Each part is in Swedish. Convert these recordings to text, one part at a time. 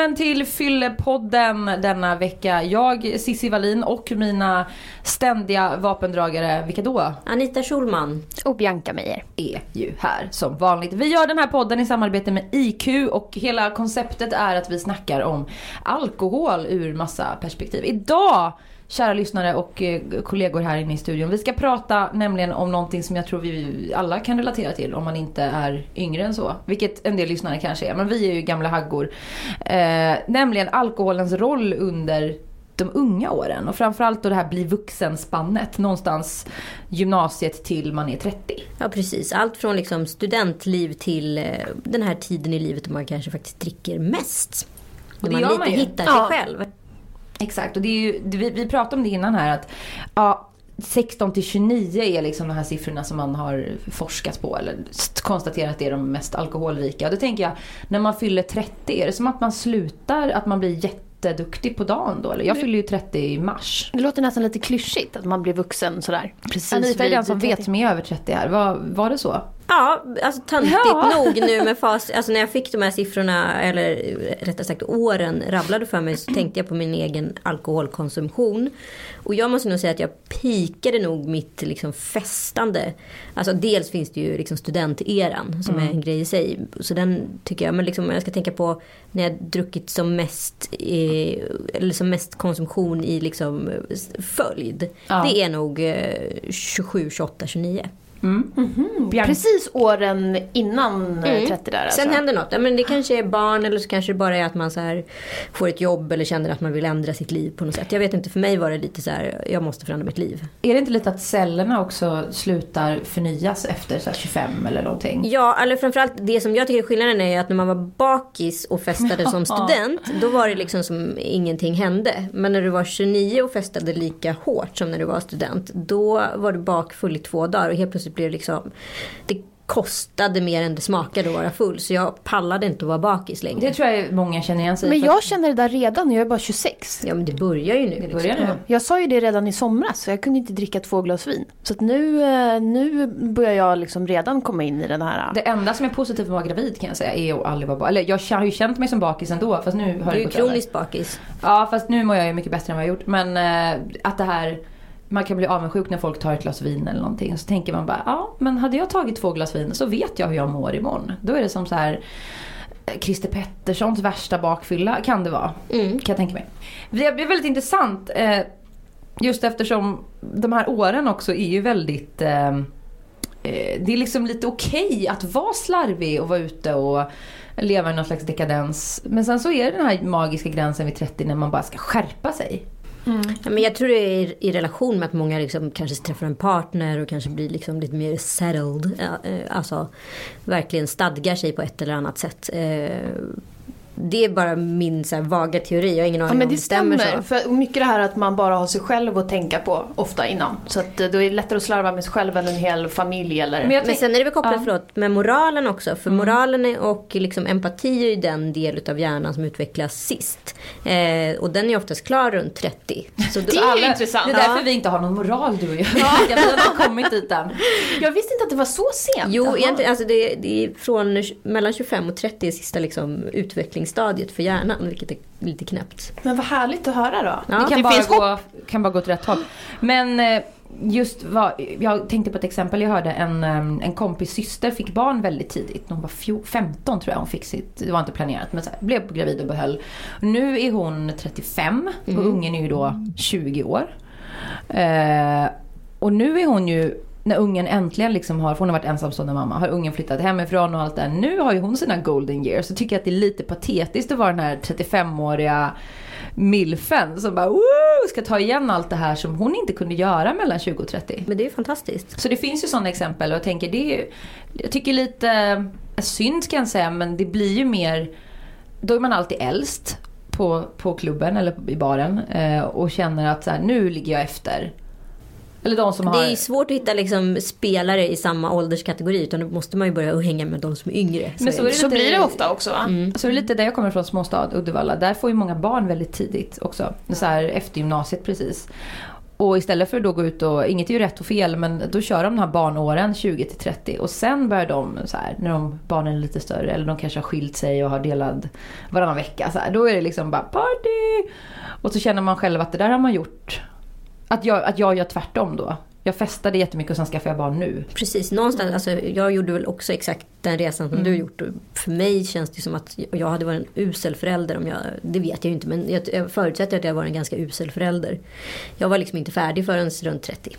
Välkommen till Fyllepodden denna vecka. Jag, Sissi Wallin och mina ständiga vapendragare, vilka då? Anita Schulman. Och Bianca Meijer. Är ju här som vanligt. Vi gör den här podden i samarbete med IQ och hela konceptet är att vi snackar om alkohol ur massa perspektiv. Idag kära lyssnare och eh, kollegor här inne i studion. Vi ska prata nämligen om någonting som jag tror vi alla kan relatera till om man inte är yngre än så. Vilket en del lyssnare kanske är, men vi är ju gamla haggor. Eh, nämligen alkoholens roll under de unga åren och framförallt då det här bli vuxen-spannet. Någonstans gymnasiet till man är 30. Ja precis, allt från liksom studentliv till eh, den här tiden i livet då man kanske faktiskt dricker mest. När man lite man hittar sig ja. själv. Exakt, och det är ju, vi, vi pratade om det innan här att ja, 16 till 29 är liksom de här siffrorna som man har forskat på eller konstaterat är de mest alkoholrika. Och då tänker jag, när man fyller 30, är det som att man slutar, att man blir jätteduktig på dagen då? Eller? Jag fyller ju 30 i mars. Det låter nästan lite klyschigt att man blir vuxen sådär. Precis, Anita är den som vet som är över 30 här. Var, var det så? Ja, alltså töntigt ja. nog nu med fas. Alltså när jag fick de här siffrorna, eller rättare sagt åren rabblade för mig så tänkte jag på min egen alkoholkonsumtion. Och jag måste nog säga att jag pikade nog mitt liksom festande. Alltså dels finns det ju liksom studenteran som mm. är en grej i sig. Så den tycker jag, men liksom om jag ska tänka på när jag druckit som mest, eh, eller som mest konsumtion i liksom följd. Ja. Det är nog eh, 27, 28, 29. Mm. Mm -hmm. Precis åren innan eh, mm. 30 där alltså. Sen händer något. men det kanske är barn eller så kanske det bara är att man så här får ett jobb eller känner att man vill ändra sitt liv på något sätt. Jag vet inte, för mig var det lite så här, jag måste förändra mitt liv. Är det inte lite att cellerna också slutar förnyas efter så 25 eller någonting? Ja, eller framförallt det som jag tycker är skillnaden är att när man var bakis och festade som student, då var det liksom som ingenting hände. Men när du var 29 och festade lika hårt som när du var student, då var du bakfull i två dagar och helt plötsligt plötsligt blev det liksom det kostade mer än det smakade att vara full. Så jag pallade inte att vara bakis längre. Det tror jag många känner igen sig Men jag känner det där redan, jag är bara 26. Ja men det börjar ju nu. Det börjar liksom. nu. Jag sa ju det redan i somras, så jag kunde inte dricka två glas vin. Så att nu, eh, nu börjar jag liksom redan komma in i den här... Det enda som är positivt med att vara gravid kan jag säga är att aldrig vara bakis. Eller jag har ju känt mig som bakis ändå fast nu har Du är ju kroniskt bakis. Ja fast nu mår jag ju mycket bättre än vad jag gjort. Men äh, att det här man kan bli avundsjuk när folk tar ett glas vin eller någonting. Så tänker man bara, ja men hade jag tagit två glas vin så vet jag hur jag mår imorgon. Då är det som så här eh, Christer Petterssons värsta bakfylla kan det vara. Mm. Kan jag tänka mig. Det blir väldigt intressant. Eh, just eftersom de här åren också är ju väldigt eh, det är liksom lite okej okay att vara slarvig och vara ute och leva i någon slags dekadens. Men sen så är det den här magiska gränsen vid 30 när man bara ska skärpa sig. Mm. Ja, men jag tror det är i relation med att många liksom kanske träffar en partner och kanske blir liksom lite mer settled. Eh, alltså verkligen stadgar sig på ett eller annat sätt. Eh, det är bara min så här, vaga teori, jag har ingen aning ja, men det om det stämmer. stämmer för mycket det här att man bara har sig själv att tänka på ofta innan. Så att eh, då är det lättare att slarva med sig själv än en hel familj eller... Men, men sen är det väl kopplat ja. förlåt, med moralen också. För mm. moralen och liksom empati är ju den del av hjärnan som utvecklas sist. Eh, och den är oftast klar runt 30. Så det är alla, intressant. Det är därför ja. vi inte har någon moral du och jag. Ja. vi har kommit dit än. Jag visste inte att det var så sent. Jo, egentligen, alltså det, det är från mellan 25 och 30 är sista liksom utvecklings stadiet för hjärnan, vilket är lite knäppt. Men vad härligt att höra då. Ja, det kan, det bara gå, kan bara gå åt rätt håll. Men eh, just vad, jag tänkte på ett exempel. Jag hörde en, eh, en kompis syster fick barn väldigt tidigt. Hon var 15 tror jag hon fick sitt, det var inte planerat men så här, blev gravid och behöll. Nu är hon 35 och mm. ungen är ju då 20 år. Eh, och nu är hon ju när ungen äntligen liksom har, för hon har varit ensamstående mamma, har ungen flyttat hemifrån och allt det Nu har ju hon sina golden years. Så tycker jag att det är lite patetiskt att vara den här 35-åriga milfen som bara Woo! ska ta igen allt det här som hon inte kunde göra mellan 20 och 30. Men det är ju fantastiskt. Så det finns ju sådana exempel och jag tänker det är jag tycker lite synd kan jag säga men det blir ju mer, då är man alltid äldst på, på klubben eller i baren eh, och känner att så här, nu ligger jag efter. Eller de som det har... är svårt att hitta liksom spelare i samma ålderskategori utan då måste man ju börja hänga med de som är yngre. Men så, är det så blir det ofta också va? Mm. Så är det lite där jag kommer från, småstad Uddevalla. Där får ju många barn väldigt tidigt också. Så här, efter gymnasiet precis. Och istället för att då gå ut och, inget är ju rätt och fel, men då kör de de här barnåren 20 till 30 och sen börjar de så här, när de, barnen är lite större eller de kanske har skilt sig och har delad varannan vecka så här, då är det liksom bara party! Och så känner man själv att det där har man gjort. Att jag, att jag gör tvärtom då. Jag festade jättemycket och sen skaffade jag barn nu. Precis, någonstans, alltså, jag gjorde väl också exakt den resan som Mm. du gjort. För mig känns det som att jag hade varit en usel förälder. Om jag, det vet jag ju inte men jag, jag förutsätter att jag var en ganska usel förälder. Jag var liksom inte färdig förrän runt 30.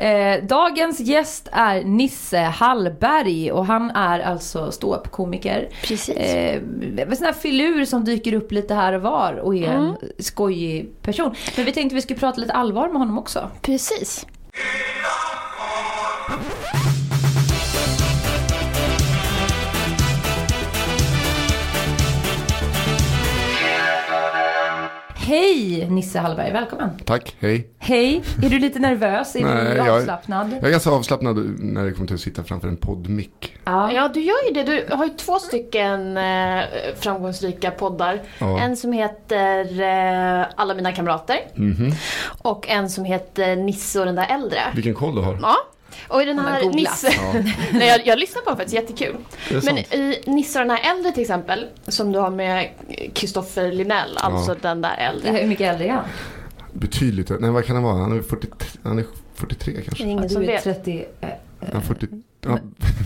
Eh, dagens gäst är Nisse Hallberg och han är alltså ståuppkomiker. Precis. Eh, en sån här filur som dyker upp lite här och var och är en skojig person. Men vi tänkte vi skulle prata lite allvar med honom också. Precis. Hej Nisse Hallberg, välkommen. Tack, hej. Hej, är du lite nervös? Är Nej, du jag- avslappnad? Jag är ganska avslappnad när det kommer till att sitta framför en poddmick. Ja. Ja, du gör ju det. Du har ju två stycken eh, framgångsrika poddar. Ja. En som heter eh, Alla mina kamrater. Mhm. Och en som heter Nisse och den där äldre. Vilken koll du har. Ja. Och i den Ja, här. Nisse... Ja, Nej, jag, jag lyssnar på den faktiskt, jättekul. det är Men sant. i Nisse och den här äldre till exempel, som du har med Kristoffer Linell, alltså den där äldre. Hur mycket äldre är han? Betydligt. Nej, vad kan han vara? Han är 43, han är 43 Det är kanske. ingen Ja, som du är vet. 30. eh, Han är 40, ja,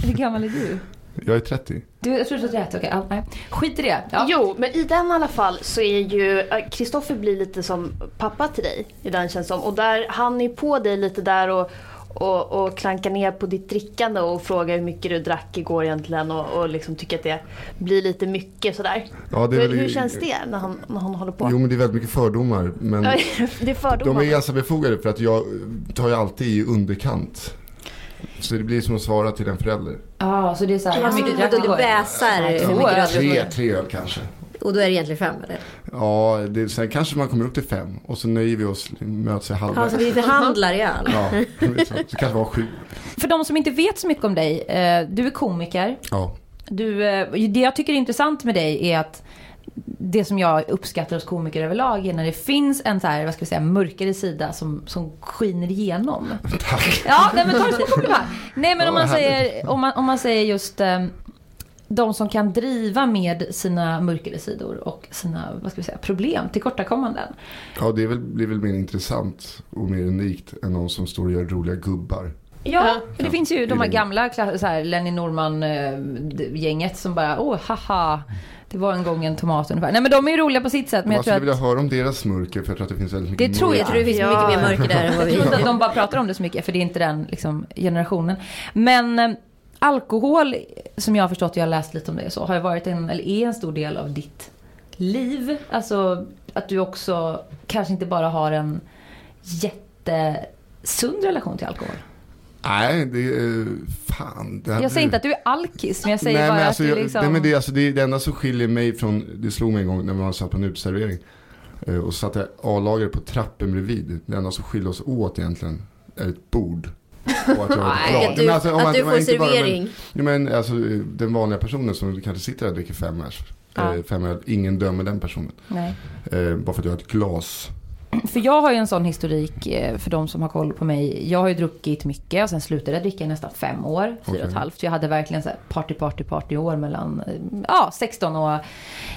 Hur gammal är du? jag är 30. du jag tror du sa rätt, okej. Ja, nej. Skit i det. Ja. Jo, men i den i alla fall så är ju eh, Kristoffer blir lite som pappa till dig i den känns som. Och där, han är på dig lite där och, och, och klankar ner på ditt drickande och frågar hur mycket du drack igår egentligen och, och liksom tycker att det blir lite mycket sådär. Ja, hur, väl- hur känns det när han, när han håller på? Jo, men det är väldigt mycket fördomar. Men det är de fördomar. är ganska befogade för att jag tar ju alltid i underkant. Så det blir som att svara till en förälder. Ja, så det är så här, hur Alltså, mycket du, drack du, igår? du tre öl kanske. Och då är det egentligen fem eller? Ja, det, sen kanske man kommer upp till fem och så nöjer vi oss, möts i halva. Alltså vi förhandlar i öl. Ja, så, så kanske var sju. För de som inte vet så mycket om dig, eh, du är komiker. Ja. Du, eh, det jag tycker är intressant med dig är att det som jag uppskattar hos komiker överlag är när det finns en så här, vad ska vi säga, mörkare sida som, som skiner igenom. Tack. Ja, nej men ta det som en komplimang. Nej men Ja, om man säger, om man, om man säger just eh, de som kan driva med sina mörkare sidor och sina, vad ska vi säga, problem, tillkortakommanden. Ja, det är väl, blir väl mer intressant och mer unikt än någon som står och gör roliga gubbar. Ja, Ja. för det finns ju de här gamla så här, Lenny Norman-gänget som bara, åh haha, det var en gång en tomat ungefär. Nej men de är ju roliga på sitt sätt. Men jag tror skulle att vilja höra om deras mörker för jag tror att det finns väldigt mycket Det tror jag. Jag tror det finns Ja. mycket mer mörker där än vad vi... de, de bara pratar om det så mycket för det är inte den liksom, generationen. Men eh, alkohol, som jag har förstått, jag har läst lite om det så, har ju varit en, eller är en stor del av ditt liv. Alltså att du också kanske inte bara har en jättesund relation till alkohol. Nej, det är fan. Det Jag säger inte att du är alkis, men jag säger Nej, bara men att alltså, du liksom... nej, men det, alltså, det, är det enda som skiljer mig från, det slog mig en gång när man satt på en uteservering. Eh, Och så satt jag A-lagare på trappen bredvid. Det enda som skiljer oss åt egentligen är ett bord. Och att jag Nej. Att du, Men alltså, om man- att du får inte bara- servering. Men, men alltså, den vanliga personen som kanske sitter där och dricker fem bärs. Ja. eh, Fem öl, ingen dömer den personen. Nej. Eh, bara för att jag har ett glas. För jag har ju en sån historik eh, för de som har koll på mig. Jag har ju druckit mycket och sen slutade jag dricka i nästan fem år. Fyra och ett halvt. Jag hade verkligen så party, party, party år mellan ja, 16 och,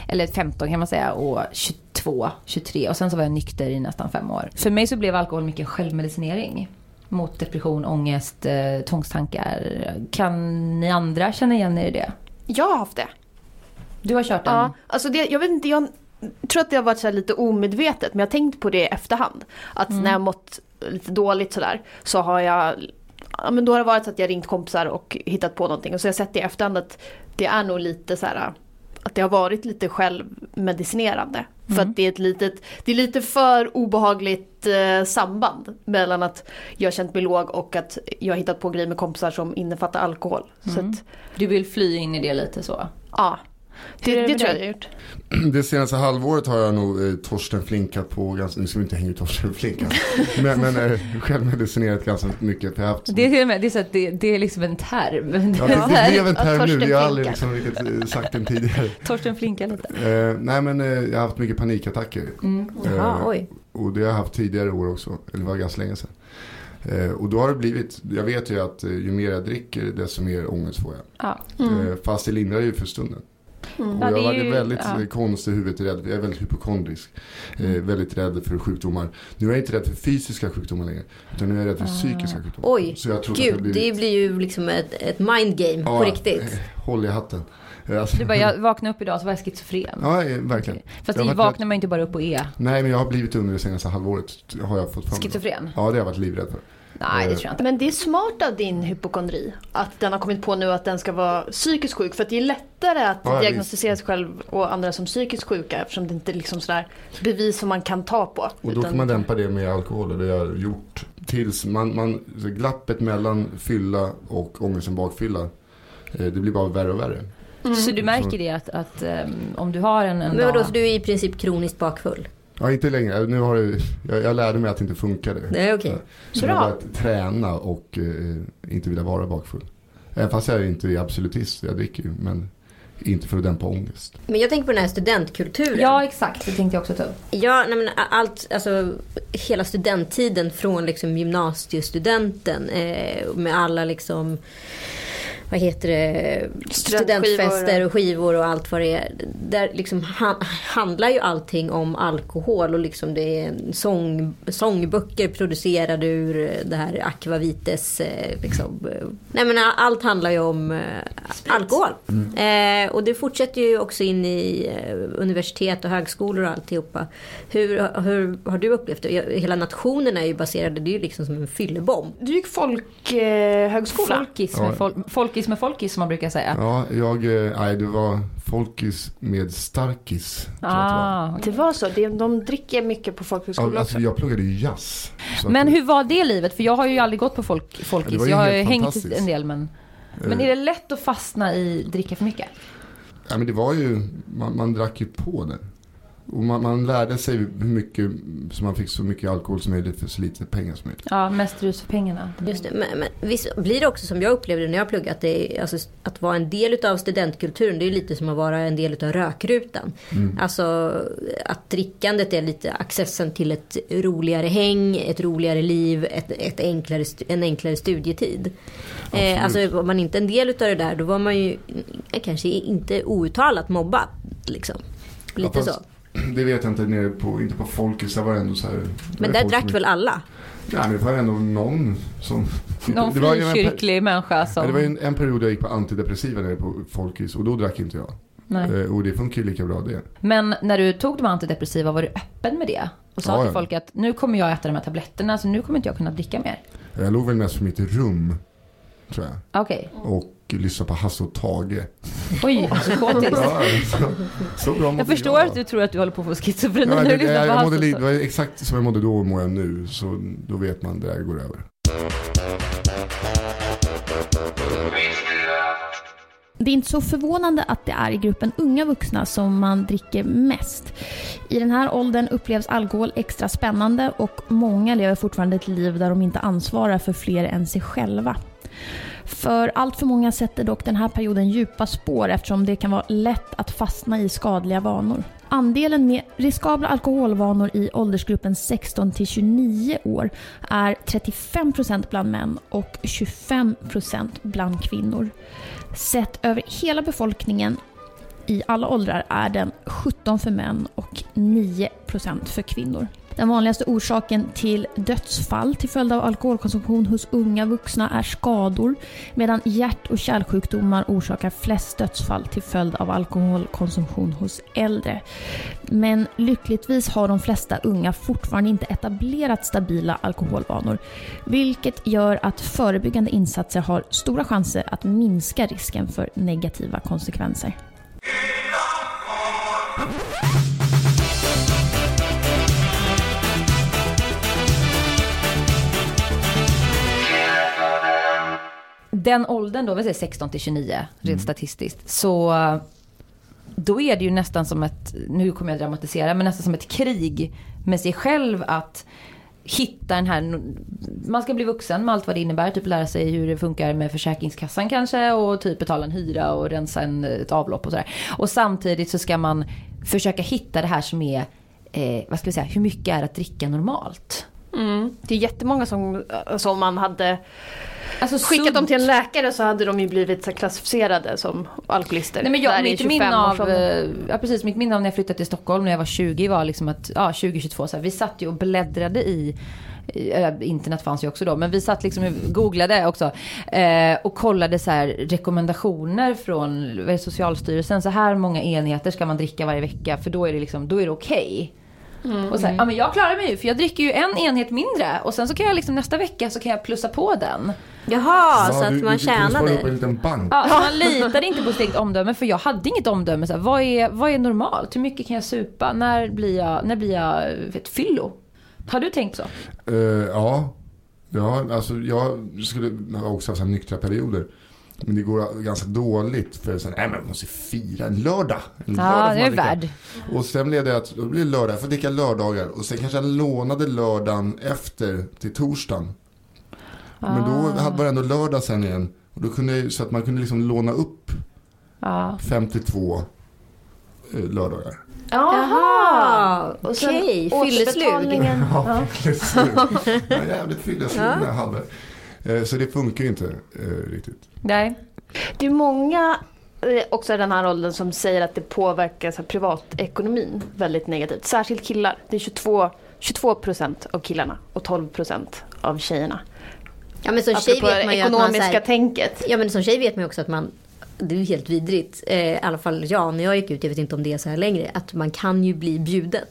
eller 15 kan man säga, och 22, 23. Och sen så var jag nykter i nästan fem år. För mig så blev alkohol mycket självmedicinering. Mot depression, ångest, eh, tvångstankar. Kan ni andra känna igen er i det? Jag har haft det. Du har kört en... Ja, alltså det, jag vet inte, jag tror att det har varit så här lite omedvetet men jag har tänkt på det i efterhand. Att när jag mått lite dåligt sådär så har jag Ja men då har det varit så att jag ringt kompisar och hittat på någonting och så har jag sett i efterhand att det är nog lite så här att det har varit lite självmedicinerande. För att det är ett litet, det är lite för obehagligt eh, samband mellan att jag har känt mig låg och att jag har hittat på grejer med kompisar som innefattar alkohol. Så att, Du vill fly in i det lite så? ja. Det, det det tror jag jag har gjort. Det senaste halvåret har jag nog eh, Torsten flinkat på ganska, nu ska vi inte hänga ut Torsten flinkat. men men eh, självmedicinerat ganska mycket. Jag haft, Det är, till och med- det är, så att det, det är liksom en term. ja, det, det blev en term nu, vi har aldrig liksom riktigt eh, sagt den tidigare. Torsten flinkar lite. Eh, nej men eh, jag har haft mycket panikattacker. Mm. Eh, Jaha, oj. och det har jag haft tidigare år också. Eller det var ganska länge sedan. Eh, och då har det blivit, jag vet ju att eh, ju mer jag dricker desto mer ångest får jag. Ja. Mm. Eh, fast det lindrar ju för stunden. Mm. Och Ja, jag det var ju- väldigt ja. eh, konstig i huvudet, rädd. jag är väldigt hypokondrisk. Eh, väldigt rädd för sjukdomar. Nu är jag inte rädd för fysiska sjukdomar längre. Utan nu är jag rädd för psykiska sjukdomar. Oj, Så jag tror Gud, blivit- det blir ju liksom ett, ett mind game Ja, på riktigt. eh, Håll i hatten. Eh, Alltså, Du bara, jag vaknade upp idag så var jag schizofren. Ja, verkligen. Fast Jag det vaknar man ju inte bara upp och är Nej, men jag har blivit under det senaste halvåret. Har jag fått fram. schizofren. Ja, det har jag varit livrädd för. Nej, det tror jag inte. Men det är smart av din hypokondri. Att den har kommit på nu att den ska vara psykiskt sjuk. För att det är lättare att Ja, diagnostisera sig själv och andra som psykiskt sjuka. Eftersom det inte är liksom sådär bevis som man kan ta på. Och då Utan- får man dämpa det med alkohol och det har jag gjort. Tills man, man, glappet mellan fylla och ångesten bakfylla. Eh, det blir bara värre och värre. Så du märker det att, att ehm, om du har en, en Men vadå, dag... så du är i princip kroniskt bakfull? Ja, inte längre. Nu har det, jag, jag lärde mig att det inte funkade. Det är okej. Så Bra. jag har börjat träna och eh, inte vilja vara bakfull. Även fast jag inte är absolutist, jag dricker ju. Men inte för att dämpa ångest. Men jag tänker på den här studentkulturen. Ja, exakt. Det tänkte jag också ta upp. Ja, nej men allt, alltså hela studenttiden från liksom gymnasiestudenten eh, med alla liksom vad heter det, studentfester och skivor och allt vad det är. Där liksom han, handlar ju allting om alkohol och liksom det är sång, sångböcker producerade ur det här akvavites. Eh, liksom. eh, Nej men allt handlar ju om eh, alkohol. Eh, och det fortsätter ju också in i universitet och högskolor och alltihopa. Hur, hur har du upplevt det? Hela nationen är ju baserade, det är ju liksom som en fyllebomb. Du gick folkhögskola. Folkis Ja. fol folkis med folkis som man brukar säga. Ja, jag, eh, nej det var folkis med starkis. att det var. Ah. Det var så. Det- De dricker mycket på folkhögskola Ja, alltså, jag pluggade ju jazz. Att Men hur var det livet? För jag har ju aldrig gått på folk, folkis. jag har ju hängt en del men... Men är det lätt att fastna i dricka för mycket? Ja, men det var ju, man, man drack ju på det. Och man, man lärde sig hur mycket, så man fick så mycket alkohol som möjligt för så lite pengar som möjligt. Ja, mest rus för pengarna. Just det, men, men visst blir det också som jag upplevde när jag pluggade att, det är, alltså, att vara en del utav studentkulturen det är lite som att vara en del utav rökrutan. Alltså att drickandet är lite accessen till ett roligare häng, ett roligare liv, ett, ett enklare, en enklare studietid. Eh, alltså var man inte en del utav det där då var man ju eh, kanske inte outtalat mobbad. Liksom. Lite Ja, fast så. Det vet jag inte, nere på, inte på Folkis, där var det ändå så här. det Men där drack väl alla? Ja, men det var ändå någon som... Någon det var ju en, frikyrklig människa som... det var ju en, en period jag gick på antidepressiva nere på Folkis och då drack inte jag. Nej. Eh, och det funkar ju lika bra det. Men när du tog de antidepressiva, var du öppen med det? Och sa Ja, till folk att nu kommer jag äta de här tabletterna så nu kommer inte jag kunna dricka mer. Jag låg väl mest på mitt rum, tror jag. Okej. Och lyssnade på Hasse och Tage. Oj, psykotiskt. Ja, så, så bra Jag förstår att du tror att du håller på att få schizofreni Ja, när det, du lyssnar jag, på jag li- Hasse. det var exakt som jag mådde då och mår jag nu. Så då vet man det där går över. Det är inte så förvånande att det är i gruppen unga vuxna som man dricker mest. I den här åldern upplevs alkohol extra spännande och många lever fortfarande ett liv där de inte ansvarar för fler än sig själva. För allt för många sätter dock den här perioden djupa spår eftersom det kan vara lätt att fastna i skadliga vanor. Andelen med riskabla alkoholvanor i åldersgruppen 16 till 29 år är 35% bland män och 25% bland kvinnor. Sett över hela befolkningen i alla åldrar är den 17 för män och 9% för kvinnor. Den vanligaste orsaken till dödsfall till följd av alkoholkonsumtion hos unga vuxna är skador medan hjärt och kärlsjukdomar orsakar flest dödsfall till följd av alkoholkonsumtion hos äldre. Men lyckligtvis har de flesta unga fortfarande inte etablerat stabila alkoholvanor vilket gör att förebyggande insatser har stora chanser att minska risken för negativa konsekvenser. Den åldern då, vi säger 16 till 29 rent Mm. statistiskt. Så då är det ju nästan som ett, nu kommer jag dramatisera, men nästan som ett krig med sig själv att hitta den här, man ska bli vuxen med allt vad det innebär, typ lära sig hur det funkar med Försäkringskassan kanske och typ betala en hyra och rensa en, ett avlopp och sådär. Och samtidigt så ska man försöka hitta det här som är eh, vad ska vi säga, hur mycket är att dricka normalt? Det är jättemånga som, alltså om man hade Alltså skickat dem till en läkare så hade de ju blivit så klassificerade som alkoholister. Nej men jag, mitt 25 minne av, eh, ja precis, mitt minne av när jag flyttade till Stockholm när jag var 20 var liksom att, ja 2022 så här, vi satt ju och bläddrade i eh, internet fanns ju också då, men vi satt liksom och googlade också eh, och kollade så här rekommendationer från Socialstyrelsen. Så här många enheter ska man dricka varje vecka för då är det liksom, då är det okej. Och så här, ja men jag klarar mig ju för jag dricker ju en enhet mindre och sen så kan jag liksom nästa vecka så kan jag plussa på den. Jaha, så Ja, att du, man spara upp en tjänade. liten bank. Ja, man litade inte på sitt eget omdöme för jag hade inget omdöme. Så här, vad, är, vad är normalt? Hur mycket kan jag supa? När blir jag, när blir jag ett fyllo? Har du tänkt så? Eh, ja. ja, alltså jag skulle ha också haft så här nyktra perioder. Men det går ganska dåligt för sen, nej men man måste fira en lördag. En lördag Ja, får det man är värd. Och sen blev det att, då blir det lördag, jag får dricka lördagar. Och sen kanske jag lånade lördagen efter till torsdagen. Men då hade- var det ändå lördag sen igen. Och då kunde så att man kunde liksom låna upp. 52 eh, lördagar. Jaha, okej. Fylleslug. återbetalningen. Ja, fylleslug. Ja, jävligt fylleslug Ja. när jag hade. Eh, Så det funkar ju inte eh, riktigt. Nej. Det är många eh, också i den här åldern som säger att det påverkar så här, privatekonomin väldigt negativt. Särskilt killar. Det är 22, 22 procent av killarna och 12 procent av tjejerna. Ja men som tjej Apropå vet man det ju att man så ekonomiska här, tänket. Ja men som tjej vet man ju också att man det är ju helt vidrigt. Eh, I alla fall jag när jag gick ut, jag vet inte om det är så här längre. Att man kan ju bli bjuden.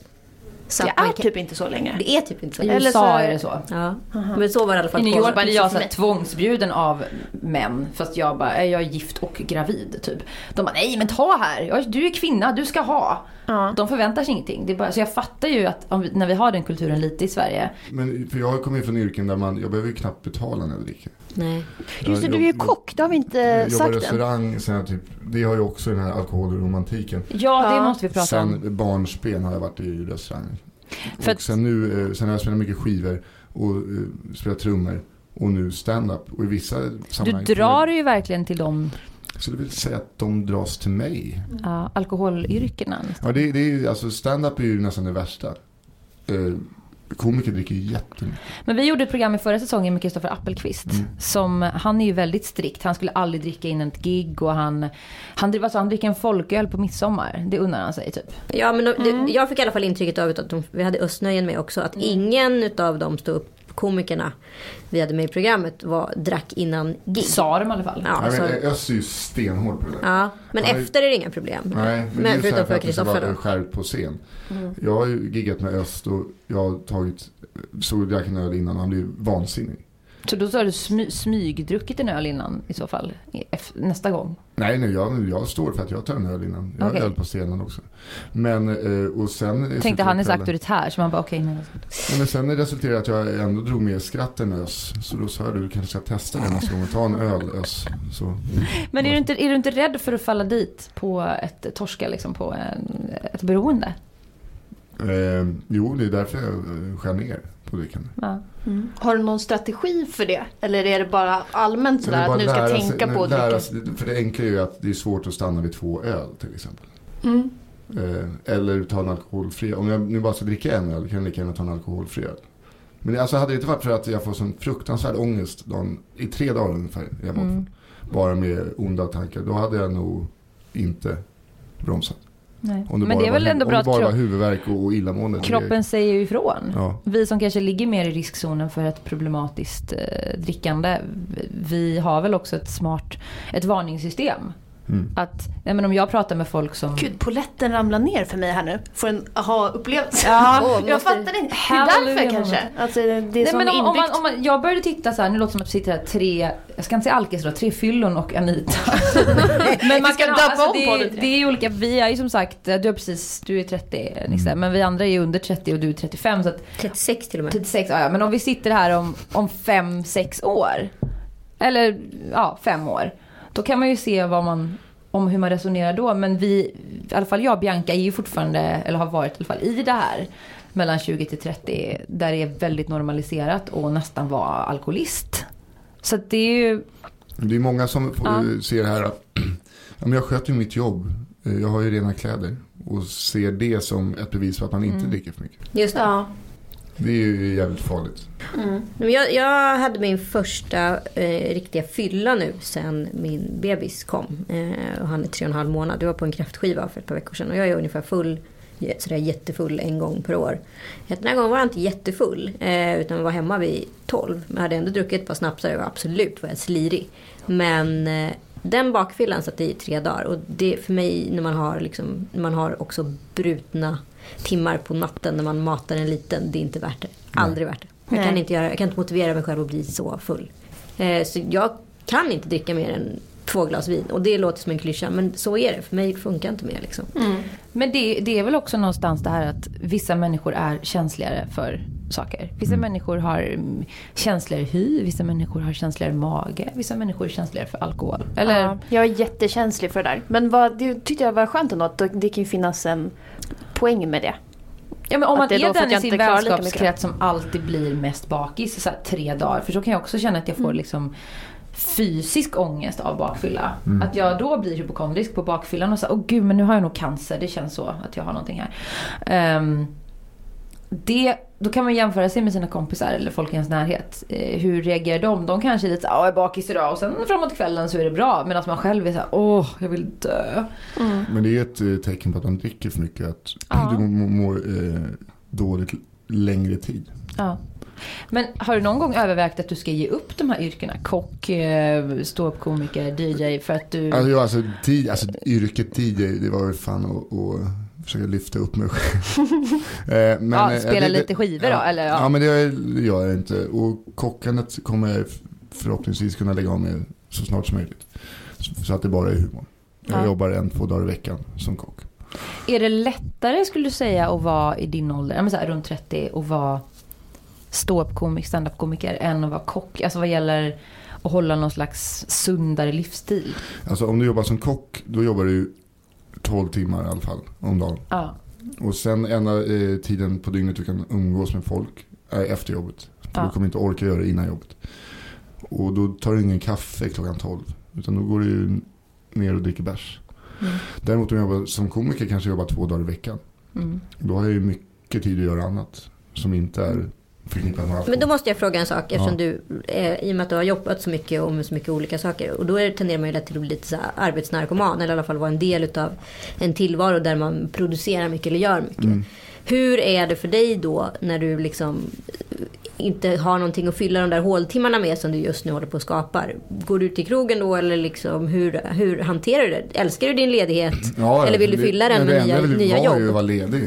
Så Det att man är kan, typ inte så längre. det är typ inte så. I Eller USA så- är det så. Ja. Men så var det i alla fall. I New York blir jag så tvångsbjuden av män. Fast jag bara, är jag gift och gravid typ. De bara, nej men ta här. Du är kvinna, du ska ha. Ja. De förväntar sig ingenting. Det är bara, så jag fattar ju att om vi, när vi har den kulturen lite i Sverige. Men för jag kommer ju från yrken där man, jag behöver ju knappt betala när jag dricker. Nej. Just det, du är ju kock. Det har vi inte Jag sagt än. restaurang, sen jag typ, det har ju också den här alkoholromantiken. Ja, det måste vi prata om. Sen barnsben har jag varit i restaurang. För och sen nu, eh, sen har jag spelat mycket skivor och eh, spelat trummor. Och nu stand-up. Och i vissa Du sammanhang. drar ju verkligen till de Jag skulle vilja säga att de dras till mig. ja, alkoholyrkena. Ja, det, det är alltså stand-up är ju nästan det värsta. Eh, komiker dricker ju jättemycket. Men vi gjorde ett program i förra säsongen med Kristoffer Appelqvist. Mm. Som, han är ju väldigt strikt. Han skulle aldrig dricka innan ett gig och han, han, alltså, han dricker en folköl på midsommar. Det unnar han sig typ. Ja men det, jag fick i alla fall intrycket av att de, vi hade Östnöjen med också. Att ingen av de stå upp komikerna vi hade med i programmet var, drack innan gig. Sa de i alla fall. Ja, Ja, så, men, eh, Öss är ju stenhård på det där. ja, men Ja, efter är det inga problem. Nej, men, Men det är ju så förutom för Kristoffer då. skärpt på scen. Jag har ju giggat med Öst och jag har tagit, så drack en öl innan och han blev vansinnig. Så då har du smy, smygdruckit en öl innan i så fall. Nästa gång. Nej, nej, jag, jag står för att jag tar en öl innan. Jag har öl på scenen också. Men, eh, och sen... Tänkte han är så auktoritär så man bara okej. Nej, men sen resulterade det att jag ändå drog mer skratt än Ös. Så då sa jag du kanske ska testa det nästa gång och ta en öl Ös. Så, Men är du, inte, är du inte rädd för att falla dit på ett torska liksom på en, ett beroende? Eh, jo, det är därför jag eh, skär ner på drickandet. Ja. Har du någon strategi för det? Eller är det bara allmänt det sådär att bara nu ska lära tänka sig- på att lära sig- För det enkla är ju att det är svårt att stanna vid två öl till exempel. Mm. Eh, eller ta en alkoholfri. Om jag nu bara ska dricka en öl kan jag lika gärna ta en alkoholfri öl. Men det, alltså hade det inte varit för att jag får sån fruktansvärd ångest dagen, i tre dagar ungefär. är Jag Mm. Bara med onda tankar. Då hade jag nog inte bromsat. Nej. Om det Men bara det är väl var, ändå bra att bara kropp, huvudvärk och, illamående. kroppen säger ju ifrån. Ja. Vi som kanske ligger mer i riskzonen för ett problematiskt eh, drickande. Vi har väl också ett smart, ett varningssystem. Mm. Att, nej men om jag pratar med folk som... Gud, poletten ramlar ner för mig här nu. Får en aha-upplevelse. Ja, Åh, jag fattar inte. Det är därför kanske. Alltså, det är Nej, men om, om man, om man, jag började titta så här, nu låter det som att vi sitter här tre, jag ska inte säga alkis då, tre fyllon och Anita. men man ska kan ha, döpa alltså, om det, till det. det är olika, vi är ju som sagt, du är precis, du är 30 Nisse, Mm. men vi andra är under 30 och du är 35 så att 36 till och med. 36, ja, ja men om vi sitter här om, om fem, sex år. Eller ja, fem år. Då kan man ju se vad man, om hur man resonerar då. Men vi, i alla fall jag och Bianca är ju fortfarande, eller har varit i alla fall i det här. Mellan 20 till 30. Där det är väldigt normaliserat och nästan vara alkoholist. Så att det är ju, Det är många som får, Ja. ser det här att ja, men jag sköter ju mitt jobb. Eh, Jag har ju rena kläder och ser det som ett bevis på att man inte Mm. dricker för mycket. Just det. Ja. Det är ju jävligt farligt. Mm. jag, jag hade min första eh, riktiga fylla nu sen min bebis kom. Eh, och han är tre och en halv månad. Det var på en kraftskiva för ett par veckor sedan. Och jag är ungefär full, eh, sådär jättefull en gång per år. Den här gången var jag inte jättefull. Eh, utan var hemma vid 12. Men jag hade ändå druckit ett par snapsar och absolut var jag slirig. Men eh, den bakfyllan satt i tre dagar. Och det för mig när man har, liksom, man har också brutna timmar på natten när man matar en liten. Det är inte värt det. Aldrig värt det. Jag kan, inte göra, jag kan inte motivera mig själv att bli så full. Eh, så jag kan inte dricka mer än två glas vin. Och det låter som en klyscha men så är det. För mig funkar inte mer liksom. Men det, det är väl också någonstans det här att vissa människor är känsligare för saker. Vissa människor har mm, känsligare hy, vissa människor har känsligare mage, vissa människor är känsligare för alkohol. Eller, Ja, jag är jättekänslig för det där. Men vad, det tyckte jag var skönt ändå att det kan ju finnas en poäng med det. Ja men om man är den i sin vänskapskrets som alltid blir mest bakis så här, tre dagar. För så kan jag också känna att jag får liksom fysisk ångest av bakfylla. Att jag då blir hypokondrisk på bakfyllan och säger åh gud men nu har jag nog cancer. Det känns så att jag har någonting här. Ehm, det, då kan man jämföra sig med sina kompisar eller folk i ens närhet. Eh, hur reagerar de? De kanske är lite såhär, åh jag är bakis idag och sen framåt kvällen så är det bra. Medan man själv är såhär, åh jag vill dö. Men det är ett eh, tecken på att man dricker för mycket. Att Ja. du mår, eh, dåligt längre tid. Ja. Men har du någon gång övervägt att du ska ge upp de här yrkena? Kock, eh, ståuppkomiker, DJ för att du... Alltså, jag, alltså, tid, alltså yrket DJ, det var väl fan att försöka lyfta upp mig själv. Eh, men, Ja, eh, spela det- lite skivor ja, då, eller? Ja. Ja. men det gör jag inte. Och kockandet kommer jag förhoppningsvis kunna lägga av med så snart som möjligt. Så, att det bara är humor. Jag Ja. jobbar en, två dagar i veckan som kock. Är det lättare skulle du säga att vara i din ålder, men så här, runt 30 och vara ståuppkomiker, standup-komiker än att vara kock? Alltså vad gäller att hålla någon slags sundare livsstil? Alltså om du jobbar som kock, då jobbar du 12 timmar i alla fall om dagen. Ja. Och sen enda eh, tiden på dygnet du kan umgås med folk är efter jobbet. För Ja. du kommer inte orka göra det innan jobbet. Och då tar du ingen kaffe klockan 12. Utan då går du ner och dricker bärs. Mm. Däremot om jag jobbar som komiker kanske jag jobbar två dagar i veckan. Mm. Då har jag ju mycket tid att göra annat. Som inte är förknippat med alkohol. Men då måste jag fråga en sak eftersom Ja. du, eh, i och med att du har jobbat så mycket och med så mycket olika saker. Och då är, det- tenderar man ju lätt till att bli lite så arbetsnarkoman. Eller i alla fall vara en del utav en tillvaro där man producerar mycket eller gör mycket. Mm. Hur är det för dig då när du liksom inte har någonting att fylla de där håltimmarna med som du just nu håller på och skapar? Går du till krogen då eller liksom hur, hur hanterar du det? Älskar du din ledighet? Ja, eller vill du det- fylla den med det nya, enda jag vill nya vara är ju att jobb? vara ledig.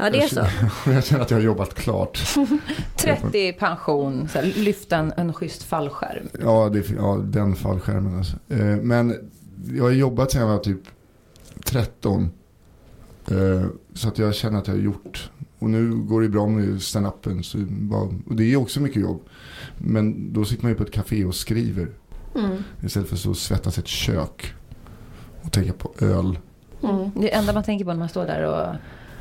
Ja det är så. Jag känner att jag har jobbat klart. 30 pension, så här, lyfta en, en schysst fallskärm. Ja, det, ja den fallskärmen alltså. Eh, Men jag har jobbat sedan jag var typ 13. Eh, Så att jag känner att jag har gjort. Och nu går det bra med stand-upen. Och det är också mycket jobb. Men då sitter man ju på ett café och skriver. Mm. Istället för att stå och svettas i ett kök. Och tänka på öl. Mm. Det enda man tänker på när man står där och...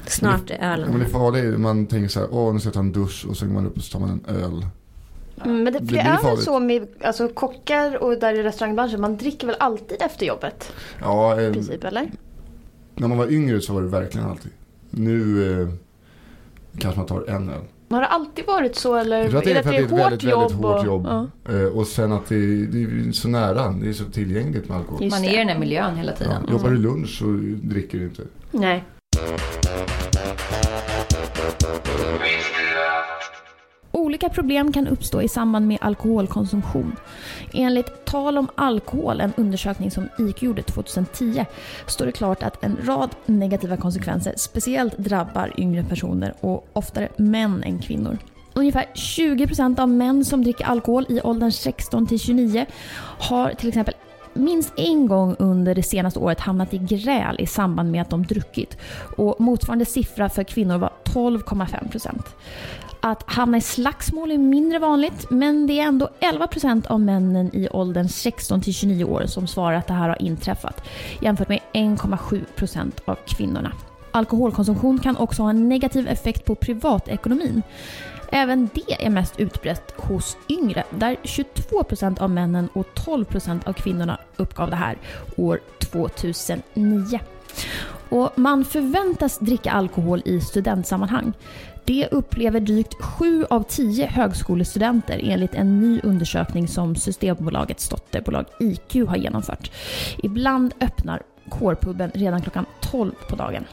Snart är Ja, men ölen det farliga är man tänker så här, åh nu ska jag ta en dusch och så går man upp och så tar man en öl. Mm, men det, Det för det blir är väl så med alltså, kockar och där i restaurangbranschen, man dricker väl alltid efter jobbet? Ja, I eh, princip, eller? när man var yngre så var det verkligen alltid. Nu eh, kanske man tar en öl. Har det alltid varit så eller? Jag tror att det är för att det är ett väldigt, väldigt jobb hårt och- jobb. Ja. Eh, och sen att det, det är så nära, det är så tillgängligt med alkohol. Just man är i den här miljön hela Ja, tiden. jobbar du lunch så dricker du inte. Nej. Olika problem kan uppstå i samband med alkoholkonsumtion. Enligt Tal om alkohol, en undersökning som IQ gjorde 2010, står det klart att en rad negativa konsekvenser speciellt drabbar yngre personer och oftare män än kvinnor. Ungefär 20% av män som dricker alkohol i åldern 16 till 29 har till exempel minst en gång under det senaste året hamnat i gräl i samband med att de druckit. Och motsvarande siffra för kvinnor var 12,5%. Att hamna i slagsmål är mindre vanligt, men det är ändå 11% av männen i åldern 16 till 29 år som svarar att det här har inträffat, jämfört med 1,7% av kvinnorna. Alkoholkonsumtion kan också ha en negativ effekt på privatekonomin. Även det är mest utbrett hos yngre, där 22% av männen och 12% av kvinnorna uppgav det här år 2009. Och man förväntas dricka alkohol i studentsammanhang. Det upplever drygt 7 av 10 högskolestudenter enligt en ny undersökning som Systembolagets dotterbolag IQ har genomfört. Ibland öppnar kårpuben redan klockan 12 på dagen.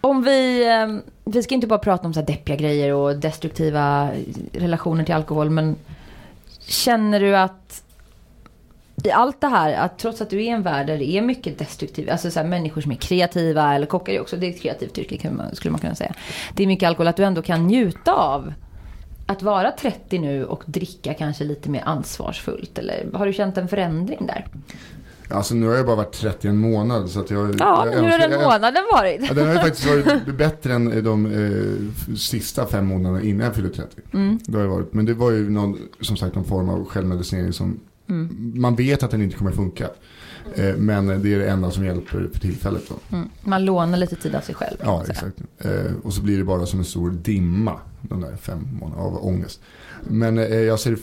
Om vi, eh, vi ska inte bara prata om så här deppiga grejer och destruktiva relationer till alkohol, men känner du att i allt det här, att trots att du är i en värld där det är mycket destruktivt, alltså så här, människor som är kreativa, eller kockar är också, det är ett kreativt yrke man, skulle man kunna säga. Det är mycket alkohol, att du ändå kan njuta av att vara 30 nu och dricka kanske lite mer ansvarsfullt, eller har du känt en förändring där? Alltså nu har jag bara varit 30 en månad så att jag... Ja, jag hur har den månaden varit? Ja, den har ju faktiskt varit bättre än de eh, sista fem månaderna innan jag fyllde 30. Mm. Det har det varit. Men det var ju någon, som sagt någon form av självmedicinering som Mm. man vet att den inte kommer funka. Eh, men det är det enda som hjälper för tillfället. Då. Mm. Man lånar lite tid av sig själv. Ja, exakt. Eh, och så blir det bara som en stor dimma, de där fem månaderna av ångest. Men eh, jag, ser,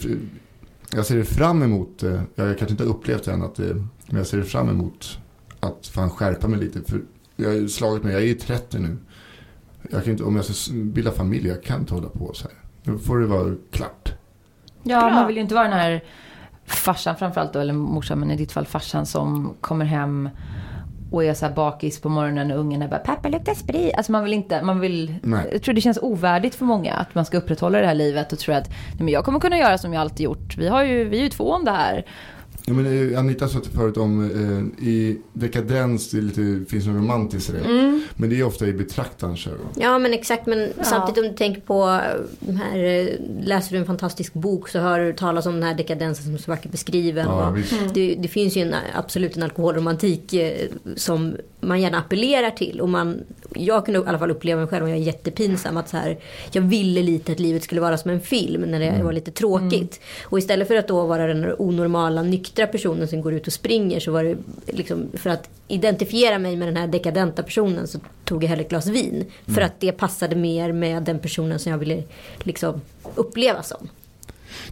jag ser fram emot, eh, jag har kanske inte upplevt det än, att, eh, men jag ser fram emot att fan skärpa mig lite. För jag har ju slagit mig, jag är ju 30 nu. Jag kan inte, om jag ska bilda familj, jag kan inte hålla på så här. Nu får det vara klart. Ja, Bra. man vill ju inte vara den här farsan framförallt då, eller morsan, men i ditt fall farsan som kommer hem och är så här bakis på morgonen och ungen är bara pappa luktar sprit. Alltså man vill inte, man vill, Nej. jag tror det känns ovärdigt för många att man ska upprätthålla det här livet och tro att nej, men jag kommer kunna göra som jag alltid gjort. Vi, har ju, vi är ju två om det här. Ja, men, eh, Anita sa förut om eh, i dekadens, det lite, finns något romantiskt i det. Mm. Men det är ofta i betraktarens ögon. Ja men exakt men samtidigt om du tänker på eh, de här, eh, läser du en fantastisk bok så hör du talas om den här dekadensen som är så vackert beskriven. Ja, och visst. det, det finns ju en, absolut en alkoholromantik eh, som man gärna appellerar till. Och man, jag kunde i alla fall uppleva mig själv, och jag är jättepinsam, att så här, jag ville lite att livet skulle vara som en film när det var lite tråkigt. Och istället för att då vara den onormala, nyktra personen som går ut och springer så var det liksom för att identifiera mig med den här dekadenta personen så tog jag hellre ett glas vin. För att det passade mer med den personen som jag ville liksom uppleva som.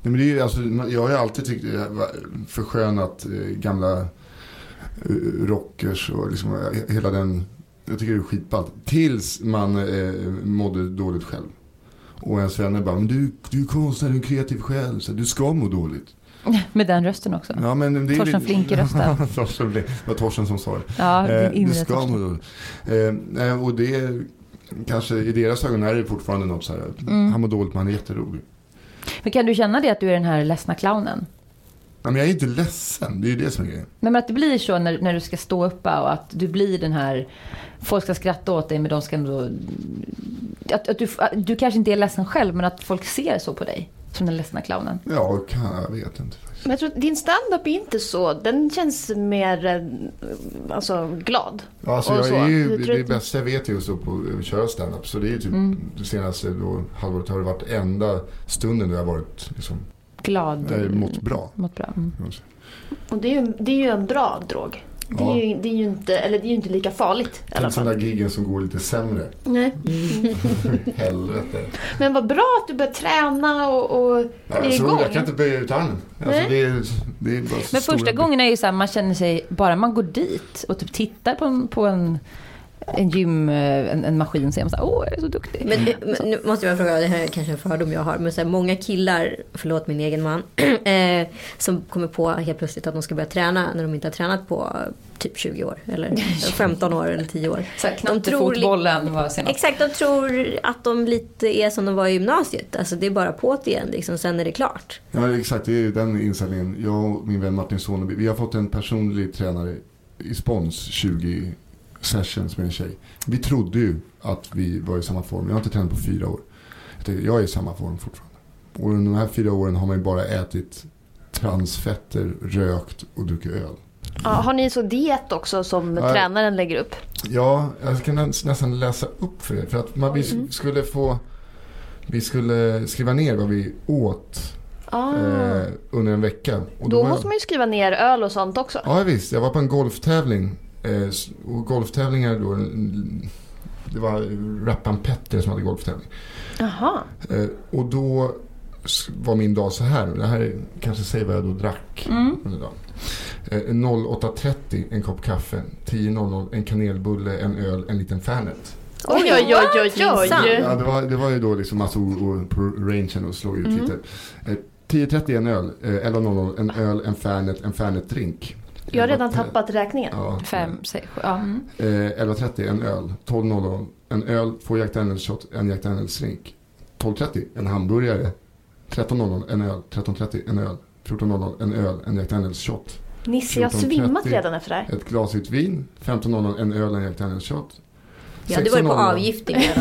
Nej, men det är, alltså, jag har ju alltid tyckt det var förskönat eh, gamla eh, rockers och liksom, eh, hela den. Jag tycker det är skitballt. Tills man eh, mådde dåligt själv. Och ens vänner bara, men du, du är konstnär, du är kreativ själv, så du ska må dåligt. Med den rösten också. Ja, men det Torsten Flink-rösten. Torsten Flink. Det var Torsten som sa det. Ja, din Eh, du ska må dåligt. Eh, nej, och det kanske i deras ögon är det fortfarande något så här. Mm. Han mår dåligt men han är jätterolig. Men kan du känna det att du är den här ledsna clownen? Nej, men jag är inte ledsen, det är ju det som är grejen. Nej, men att det blir så när, när du ska stå upp och att du blir den här... Folk ska skratta åt dig men de ska ändå... Att, att du, att du kanske inte är ledsen själv men att folk ser så på dig. Som den ledsna clownen. Ja, kan, jag vet inte. faktiskt. Men jag tror din standup är inte så, den känns mer eh, alltså, glad. Ja, Alltså, jag så. är ju, det att- bästa jag vet är just att köra stand-up. Så det är ju typ Mm. det senaste då, halvåret har det varit enda stunden då jag har varit liksom, Glad. har mått bra. Mått bra. Mm. Och det är ju, det är ju en bra drog. Det är, Ja. ju, det är ju inte, eller det är ju inte lika farligt Tänk sådana där giggen som går lite sämre. Nej. Helvete. Men vad bra att du börjar träna och, och Ja, är jag, så, igång. jag kan inte böja ut armen. Alltså, Nej. det, är, det är Men första gången är ju så här, man känner sig, bara man går dit och typ tittar på en, på en, en gym, eh, en, en maskin så är man så här, åh jag är så duktig. Men, men nu måste jag fråga, det här är kanske en fördom jag har. Men så här, många killar, förlåt min egen man, eh, som kommer på helt plötsligt att de ska börja träna när de inte har tränat på typ 20 år. Eller 15 år eller 10 år. Så här, De tror fotbollen var senast. Exakt, de tror att de lite är som de var i gymnasiet. Alltså det är bara på igen, liksom, sen är det klart. Ja, exakt. Det är ju den inställningen. Jag och min vän Martin Soneby, vi har fått en personlig tränare i spons 20 sessions med en tjej. Vi trodde ju att vi var i samma form. Jag har inte tränat på fyra år. Jag, tänkte, jag är i samma form fortfarande. Och under de här fyra åren har man ju bara ätit transfetter, rökt och druckit öl. Ja, har ni så diet också som Ja. tränaren lägger upp? Ja, jag kan näs- nästan läsa upp för er. För att man, vi skulle få... Vi skulle skriva ner vad vi åt Ah. eh, under en vecka. Och Då var- måste man ju skriva ner öl och sånt också. Ja visst, jag var på en golftävling. Eh, och golftävlingar då, Det var rapparen Petter som hade golftävling. Jaha. Eh, och då var min dag så här. Det här är- kanske säger vad jag då drack Mm. under dagen. Eh, 08.30 en kopp kaffe. 10.00 en kanelbulle, en öl, en liten Fernet. Oj, oj, oj, oj, oj. Ja, det, var, det var ju då liksom ord på rangen och slog ut Mm. lite. Eh, 10.30 en öl, eh, 11.00 en öl, en Fernet, en Fernet-drink. Jag har redan tappat räkningen. Ja, Fem, sex, sju, ja. Mm. Eh, 11.30 en öl, 12.00 en öl, två Jack Daniels shot, en Jack Daniels drink. 12.30 en hamburgare, 13.00 en öl, 13.30 en öl, 14.00 en öl, en Jack Daniels shot. Nisse, jag har 14.30. svimmat redan efter det här. Ett glas vitt vin, 15.00 en öl, en Jack Daniels shot. Ja, det var ju på 16.00 avgiftning.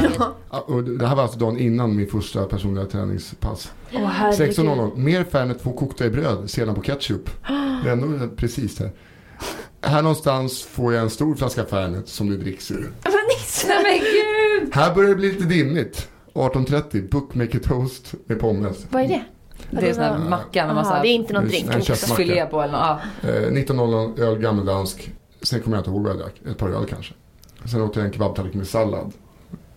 Ja, och det här var alltså dagen innan min första personliga träningspass. Herregud. 16.00 mer Fernet, två kokta i bröd, sedan på ketchup. Det är ändå precis där. Här någonstans får jag en stor flaska Fernet som det dricks ur. Men Nisse! Nej men gud! Här börjar det bli lite dimmigt. 18.30 bookmaker toast med pommes. Vad är det? Det är sån här macka med Aha, massa det är inte någon drink. en köttmacka. filé på eller något. Ja. Eh, 19.00 öl gammeldansk. Sen kommer jag inte ihåg vad jag drack. Ett par öl kanske. Sen åt jag en kebabtallrik med sallad.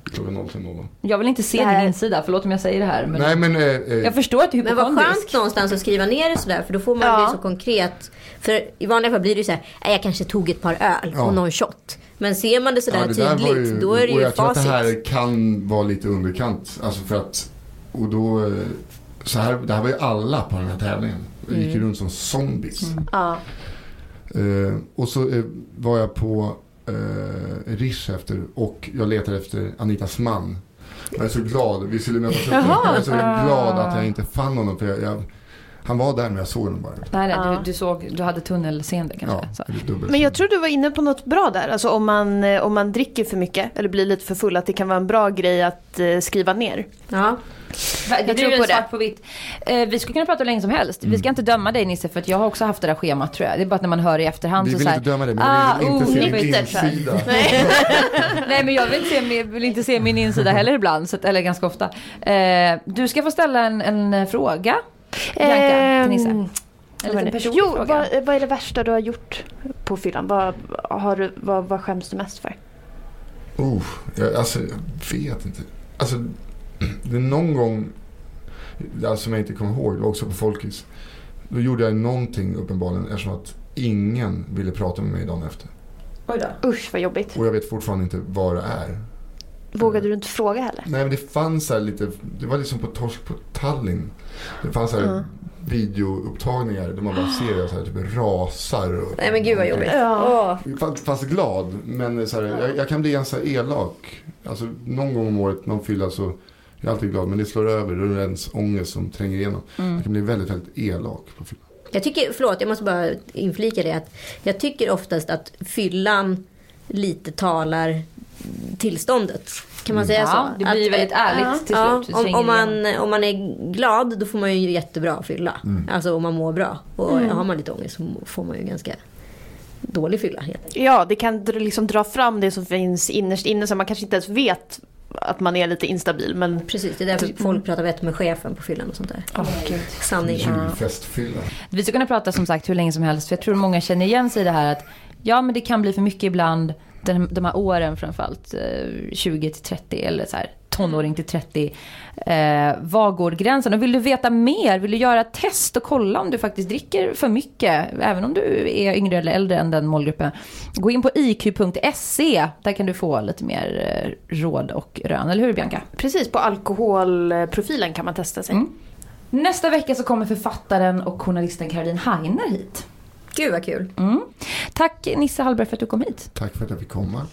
Klockan 03.00. Jag vill inte se Det här- din insida, förlåt om jag säger det här. Men Nej men... Eh, eh, Jag förstår att du är Men vad skönt någonstans att skriva ner det sådär för då får man Ja. bli så konkret. För i vanliga fall blir det ju såhär, "Nej, jag kanske tog ett par öl Ja. och någon shot. Men ser man det sådär det där tydligt, ju- då är det och ju jag tror att det här kan vara lite underkant. Alltså för att... Och då... eh, Så här, det här var ju alla på den här tävlingen. Vi gick ju Mm. runt som zombies. Ja. Eh, och så eh, var jag på eh, Rish efter och jag letade efter Anitas man. Jag är så glad. Vi skulle mötas upp. Jag är så glad att jag inte fann honom. För jag, jag, han var där men jag såg honom bara. Nej, nej, Ja. du, du såg, du hade tunnelseende kanske. Ja. Men jag tror du var inne på något bra där. Alltså om man, eh, om man dricker för mycket eller blir lite för full. Att det kan vara en bra grej att eh, skriva ner. Ja. Det Jag blir tror på svart det. på vitt. Eh, vi skulle kunna prata hur länge som helst. Mm. Vi ska inte döma dig Nisse för att jag har också haft det där schemat tror jag. Det är bara att när man hör i efterhand Vi så vill så här, inte döma dig men ah, vi vill inte oh, se din insida. Nej men jag vill, se, vill inte se min insida heller ibland, så att, eller ganska ofta. Eh, du ska få ställa en, en eh, fråga. Bianca, till Nisse. Ehm, jo, fråga. vad, vad är det värsta du har gjort på fyllan? Vad, har du, vad, vad skäms du mest för? Oh, jag, alltså, jag vet inte. Alltså, det är någon gång, alltså, som jag inte kommer ihåg, det var också på Folkis. Då gjorde jag någonting uppenbarligen eftersom att ingen ville prata med mig dagen efter. Oj då. Usch vad jobbigt. Och jag vet fortfarande inte vad det är. Vågade du inte fråga heller? Nej men det fanns så här lite, det var liksom på Torsk på Tallinn. Det fanns så här Mm. videoupptagningar där man bara ser det så här, typ rasar. Och, Nej men gud vad jobbigt. Ja. Fast, fast glad, men så här, jag, jag kan bli här elak. Alltså någon gång om året, någon fylla så jag är alltid glad. Men det slår över, då är det ens ångest som tränger igenom. Mm. Jag kan bli väldigt, väldigt elak på. Jag tycker, förlåt jag måste bara inflika det att jag tycker oftast att fyllan lite talar tillståndet. Kan man säga Ja, så? det blir Att, väldigt ärligt ja. till Ja, slut. Om, om, man, om man är glad då får man ju jättebra fylla. Mm. Alltså om man mår bra. Och Mm. har man lite ångest så får man ju ganska dålig fylla. Ja, det kan dra- liksom dra fram det som finns innerst inne så man kanske inte ens vet att man är lite instabil. Men Precis, det är därför folk pratar vett med chefen på fyllan och sånt där. Sanningen. Julfestfylla. Vi ska kunna prata som sagt hur länge som helst. För jag tror många känner igen sig i det här att ja men det kan bli för mycket ibland. Den, de här åren framförallt. Eh, 20 till 30 eller så här tonåring till 30. Eh, var går gränsen? Och vill du veta mer? Vill du göra ett test och kolla om du faktiskt dricker för mycket? Även om du är yngre eller äldre än den målgruppen. Gå in på iq.se. Där kan du få lite mer eh, råd och rön. Eller hur Bianca? precis på alkoholprofilen kan man testa sig. Mm. Nästa vecka så kommer författaren och journalisten Caroline Heiner hit. Gud vad kul. Mm. Tack Nisse Hallberg för att du kom hit. Tack för att jag fick komma.